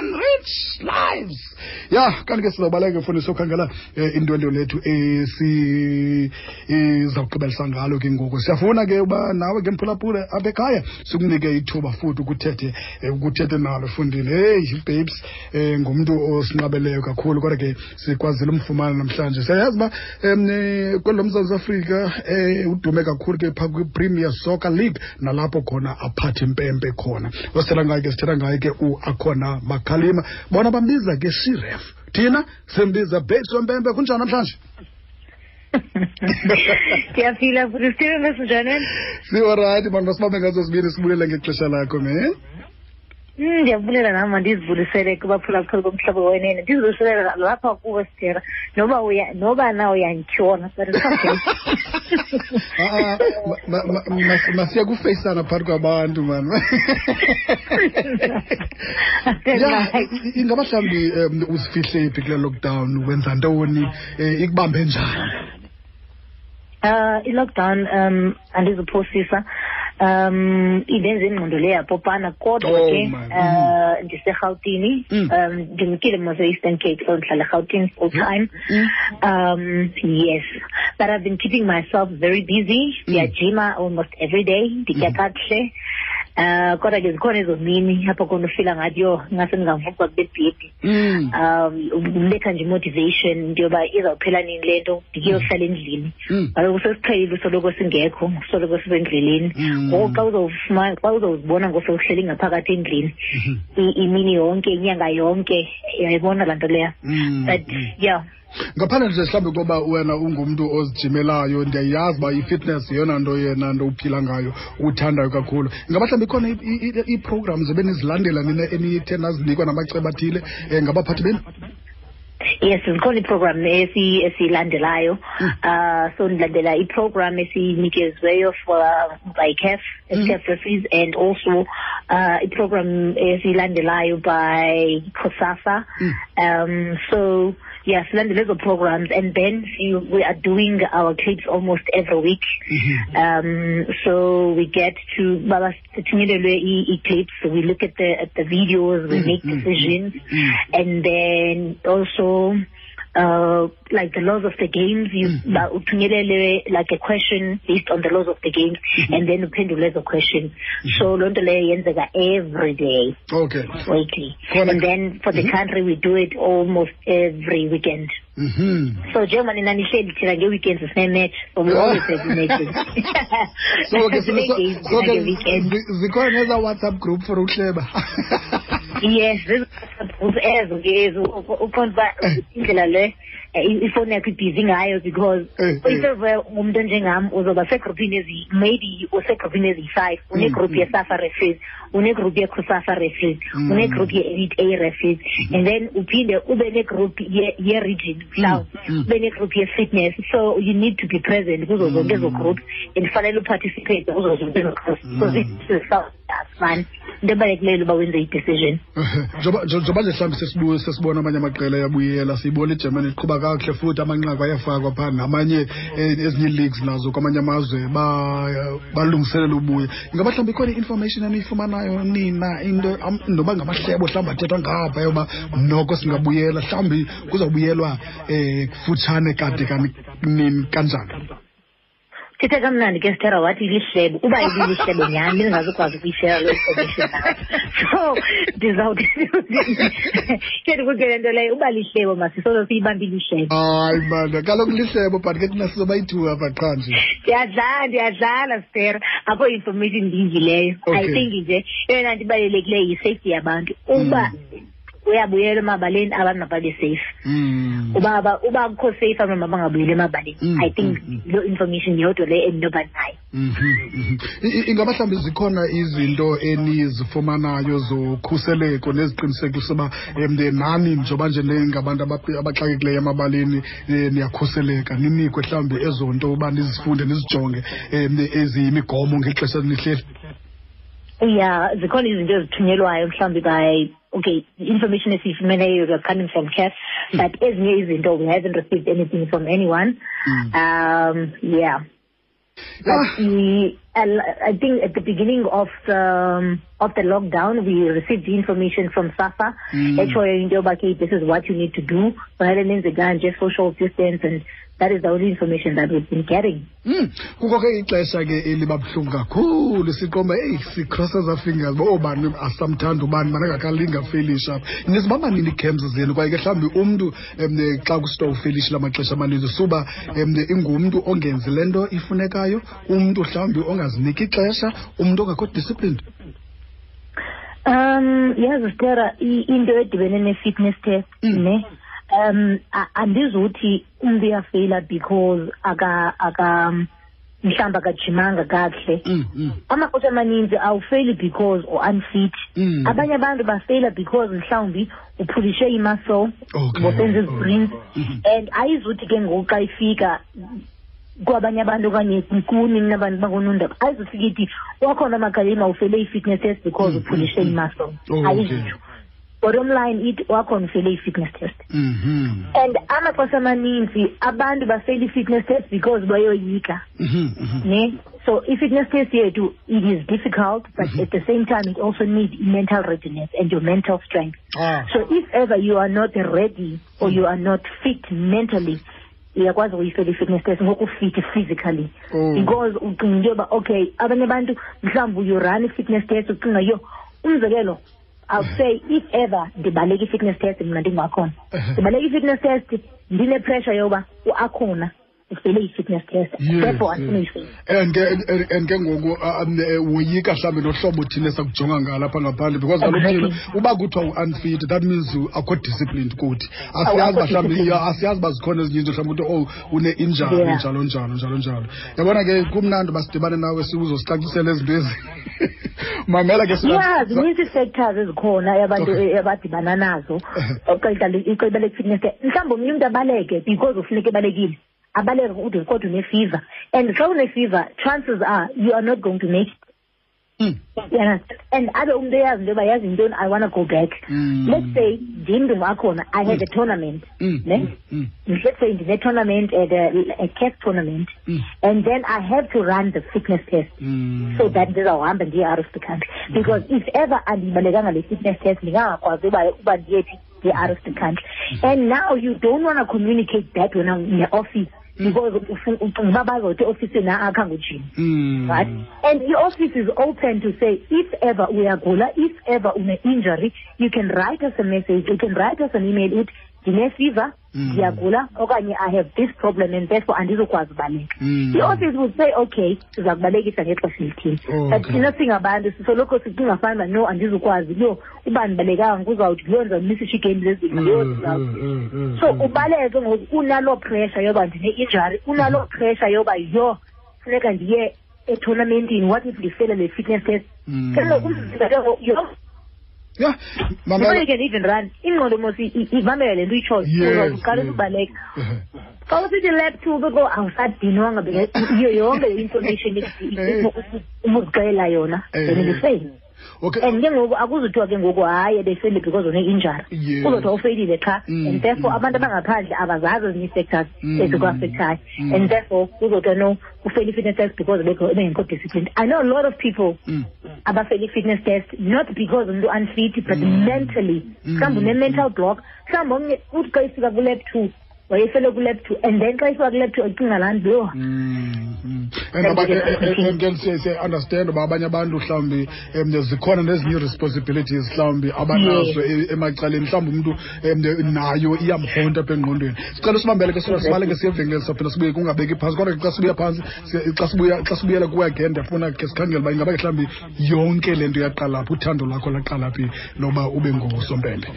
enrich lives. Ya kanti ke sizawubaleka mfundisi sokhangela um indwendwe lethu esizawugqibelisa ngalo ke ngoku. Siyafuna ke uba nawe ke mphulaphula apha ekhaya sikunike ithuba futhi ukuthethe um ukuthethe nalo fundile heyi babes um ngumntu osinqabeleyo kakhulu kodwa ke sikwazile umfumana namhlanje. Siyayazi uba um kwelo mzantsi afrika um udume kakhulu ke phaa kwi-premier soccer league nalapho khona aphathe impempe khona. Osithetha ngayo ke sithetha ngayo ke uakhona makhalima bona bambiza ke shiref thina simbiza babes wempempe kunjani namhlanje? Ndiyaphila futhi stephen si siwarayithi bantu basibambe ngazo sibini sibulele ngexesha lakho me? Mm, ndiyabulela nam mandizibulisele kubaphulaphula bomhlobo wenene. Ndizibulisele lapha kuwe stera noba uya noba na uyandityona but Ah, ah, ma- ma- ma- mas- masiye kufeyisana phakathi kwabantu mani ya ingaba mhlawumbi um uzifihle phi kule lockdown? Wenza ntoni? Um ikubambe njani? Uh i-lockdown um andizuphosisa um indenze ingqondo le yapopana kodwa ke uh ndiserhawutini Mm. um ndimkile mase-eastern cape so ndihlala erhawutini full time. Mm. um yes. But i've been keeping myself very busy. Ndiyajima almost every day nditya kakuhle uh kodwa ke zikhona ezo mini apho khona ufila ngathi yho ingase ndingavuka kube bhebhi Mm. um umbetha nje imotivation into yoba izawuphela nini le nto ndikeyohlala endlini Mm. kaloku sesiqhelile usoloko singekho usoloko sisendleleni Mm. ngoku xa uzowufumana xa uzozibona ngosowuhleli ngaphakathi endlini i- imini yonke inyanga yonke uyayibona laa nto leya Mm. but yeah ngaphandle nje mhlawumbi koba wena ungumntu ozijimelayo ndiyayazi uba i-fitness yeyona nto yena nto uphila ngayo uthandayo kakhulu. Ngaba mhlawumbi ikhona ii-programs ebenizilandela nina enithe nazinikwa namaceba athile um ngabaphathi beni yes zikhona iprogram esi- esiyilandelayo uh so ndilandela iprogram esiyinikeziweyo for by caf caf referees and also uh iprogram esiyilandelayo by cosasa. Um so yeah silandela ezo programs and then see, we are doing our clips almost every week. Mm-hmm. Um so we get to baba i-clips we look at the at the videos we mm-hmm. make decisions. Mm-hmm. And then also uh like the laws of the games you ba- uthunyelelwe like a question based on the laws of the games and then uphendule ezo question. So loo nto leyo yenzeka every day. Okay. Weekly. Khona- and then for the country we do it almost every weekend. Mhm. so njengoba nina nihleli thina nge-weekends sine-match so we always have matches so ke so- so- so thina ke nge-weekend zi- zikhona neza whatsapp group for ukuhleba yes group ezo ke ezo uqonda uba indlela le eh, ifoni yakho ibhizi ngayo because Eh, eh. iseve umuntu onjengam uzoba segrupini ezi maybe usegrupini eziyi-five unegroup yesafa referees unegroup yecosafa referees Mm. unegroup ye-elite a referees and then uphinde ube negroup ye- ye-region mhlawumbi mm. ube negroup ye-fitness. So you need to be present kuzo zonke ezo groups and fanele uparticipate kuzo zonke ezo groups. So zisifani into ebalulekileyo uba wenze i-decision. Njengoba nje mhlawumbi sesibona amanye amaqela ayabuyela siyibona igermany iqhuba kakuhle futhi amanqaku ayafakwa phaa namanye eh, ezinye ii-leagues nazo kwamanye amazwe ba- balungiselela ubuya ingaba mhlawumbi ikhona i-information eniyifumanayo nina? Into noba ngamahlebo mhlawumbi athethwa ngapha yoba noko singabuyela mhlawumbi kuzawubuyelwa um kufutshane kade kanini kanjani thethe kamnandi ke sithera wathi lihlebo uba ibilihlebo nyhani ndingazukwazi ukuyishera loo information nayo so ndizawuthi ke ndikukele nto leyo uba lihlebo masisolo siyibambe ilihlebo. Hayi mana kaloku lihlebo but ke thina sizoba yi-two apha qha nje. Ndiyadlala ndiyadlala stera akho information ndiyivileyo i Okay. think nje eyona nto ibalulekileyo yi-safety yabantu. Uba uyabuyela emabaleni abantu mababe safe. Mm. uba aba- uba akukho safe abantu mabangabuyeli emabaleni. Mm, i think mm, loo information yodwa leyo endinoba nayo Mhm, mhm. I- i- ingaba mhlawumbi zikhona izinto enizifumanayo zokhuseleko neziqinisekisa uba um nani njengoba nje ngabantu abap- abaxakekileyo emabaleni um niyakhuseleka? Ninikwe mhlawumbi ezo nto uba nizifunde nizijonge um eziyimigomo ngexesha nihleli yeah zikhona izinto ezithunyelwayo mhlawumbi by okay i-information esiyifumeneyo you're coming from CAF but as ezinye izinto we haven't received anything from anyone Mm. um yeah Yeah. but i- and I think at the beginning of the, um, of the lockdown, we received the information from SAFA. Mm. Yoba this is what you need to do. For Fanele nenze kanje, social distance, and that is the only information that we've been getting. Mm. kukho ke ixesha ke eliba buhlungu kakhulu siqomba eyi sicrosses our fingers uba obani asamthanda ubani manangakalinga felish apha niziba manini ii-camps zenu kwaye ke mhlawumbi umntu um xa kusithiwa ufelish la maxesha amaninzi suba um ingumntu ongenzi le nto ifunekayo umntu mhlawumbi ongaziniki ixesha umntu ongakho disciplined Um, yazi Stera, i- into edibene ne-fitness test, Mm. ne? Um, a- andizuthi umuntu uyafeyila because aka, aka, mhlawumbi akajimanga kakuhle. Mm, mm, amaxesha amaninzi awufeyili because u-unfit mm. abanye abantu bafeyila because mhlawumbi uphulishe imuscle Okay. bosenza iziprints Mhm. and ayizuthi ke ngoku xa ifika kwabanye abantu okanye kuni nabantu bakonondaba ayizufika ithi wakhona amagalima ufele i-fitness test because Mm, uphulishe mm, mm. imuscle. Oh, ayizitsho bottom line ithi wakhona ufele i-fitness test. Mhm. and amaxesha amaninzi abantu bafeyila i-fitness test because bayoyika. Ne? So i-fitness test yethu it is difficult but at the same time it also needs mental readiness and your mental strength. Ah. so if ever you are not ready or Mm. you are not fit mentally uyakwazi ukuyifela i-fitness test ngokufit physically Oh. because ucinga into yoba okay abanye abantu mhlawumbi uyurun i-fitness test ucinga yo umzekelo I'll say if ever ndibaleka i-fitness test mna ndingakhona Ehe. ndibaleka i-fitness test ndine-pressure yoba uakhona ufele yi-fitness test therefore and ke and- ke ngoku woyika mhlawumbi nohlobo thina sakujonga ngalapha ngaphandle because kaloku uba kuthiwa u-unfit that means akho disciplined kuthi. Asiyazi uba mhlawumbi asiyazi uba zikhona ezinye izinto mhlawumbi ukuthi oh une-injari njalo njalo njalo njalo. Yabona ke kumnandi basidibane nawe siuzosicacisela ezinto ezi mamela ke ya zininzi ii-sectors ezikhona yabantu eh, abadibana nazo. Iceba le-fitness mhlawumbi omnye umntu abaleke because ufuneka ebalekile abaleke ude kodwa unefiva and xa unefiva chances are you are not going to make it. Mm. yeah. and abe umntu eyazi into yoba yazi yintoni? I want to go back. Mm. let's say ndim ndingakhona i had a tournament Mm, ne? Mm, mm, let's say ndine-tournament at a, a CAF tournament mm, and then i have to run the fitness test. Mm. so that ndizawuhamba ndiye out of the country. Because if ever andibalekanga le fitness test ndingangakwazi uba uba ndiyethi ndiye out of the country. And now you don't want to communicate that wena ne-office because ucinga uba bazothi eofisini akhange ujim Mm. right and i-office is open to say if ever uyagula if ever une-injury you can write us a message you can write us an email uthi ndine-fever Mm. ndiyagula okanye i have this problem and therefore andizokwazi ubaleka Mm. i-office would say okay siza kubalekisa ngexesha elithile Oh, but okay. thina singabantu sisoloko sicinga fana no andizukwazi yo uba ndibalekanga kuzawuthi leyo ndizawumisisha iigame zezinga leyo Mm, ndizawuthi mm, mm, so mm. ubaleke ngoku unaloo pressure yoba ndine-injury unaloo pressure yoba yho funeka ndiye etournamentini what if ndifele le fitness test Mm. ke ngoku umzimba ke ngoku yho Yeah, before mamela you can even run ingqondo mos i- i- ivamele le nto uyitshoyo Yes, uzawuqala yes. ukubaleka Ehe. xa usithi lap two beko awusadinwanga because iyo yonke le information ubuzixelela yona Eh. then ndifeyile okay and ke ngoku akuzuthiwa ke ngoku hayi ebefeyile because une-injury Yes. kuzothiwa ufeyilile qha Mm, and therefore mm. abantu abangaphandle abazazi ezinye ii-factors Mm. ezikuafekthayo Mm. and therefore kuzothiwa no ufeyile i-fitness test because bekho- bengekho disciplined i know a lot of people Mm. abafeyile i-fitness test not because umntu unfit but mentally Mm. mhlawumbi une-mental block mhlawumbi omnye uthi xa ifika kulap two wayefele kulap two and then xa ifika kulap two ecinga laa nto yho Mm, mm. And Then aba- we get eh, eh, something. and ke siye siye understand uba abanye abantu mhlawumbi um zikhona nezinye responsibilities mhlawumbi abanazo e- emacaleni mhlawumbi umntu um nayo iyamhonta apha engqondweni sicela usibambele ke sibale sibaleke siye evenkileni sawuphinda sibuye kungabeki phansi kodwa ke xa sibuya phantsi xa sibuyela kuwe again ndiyafuna ke sikhangele uba ingaba mhlawumbi yonke le nto yaqala phi uthando lwakho laqala phi noba ube ngosompempe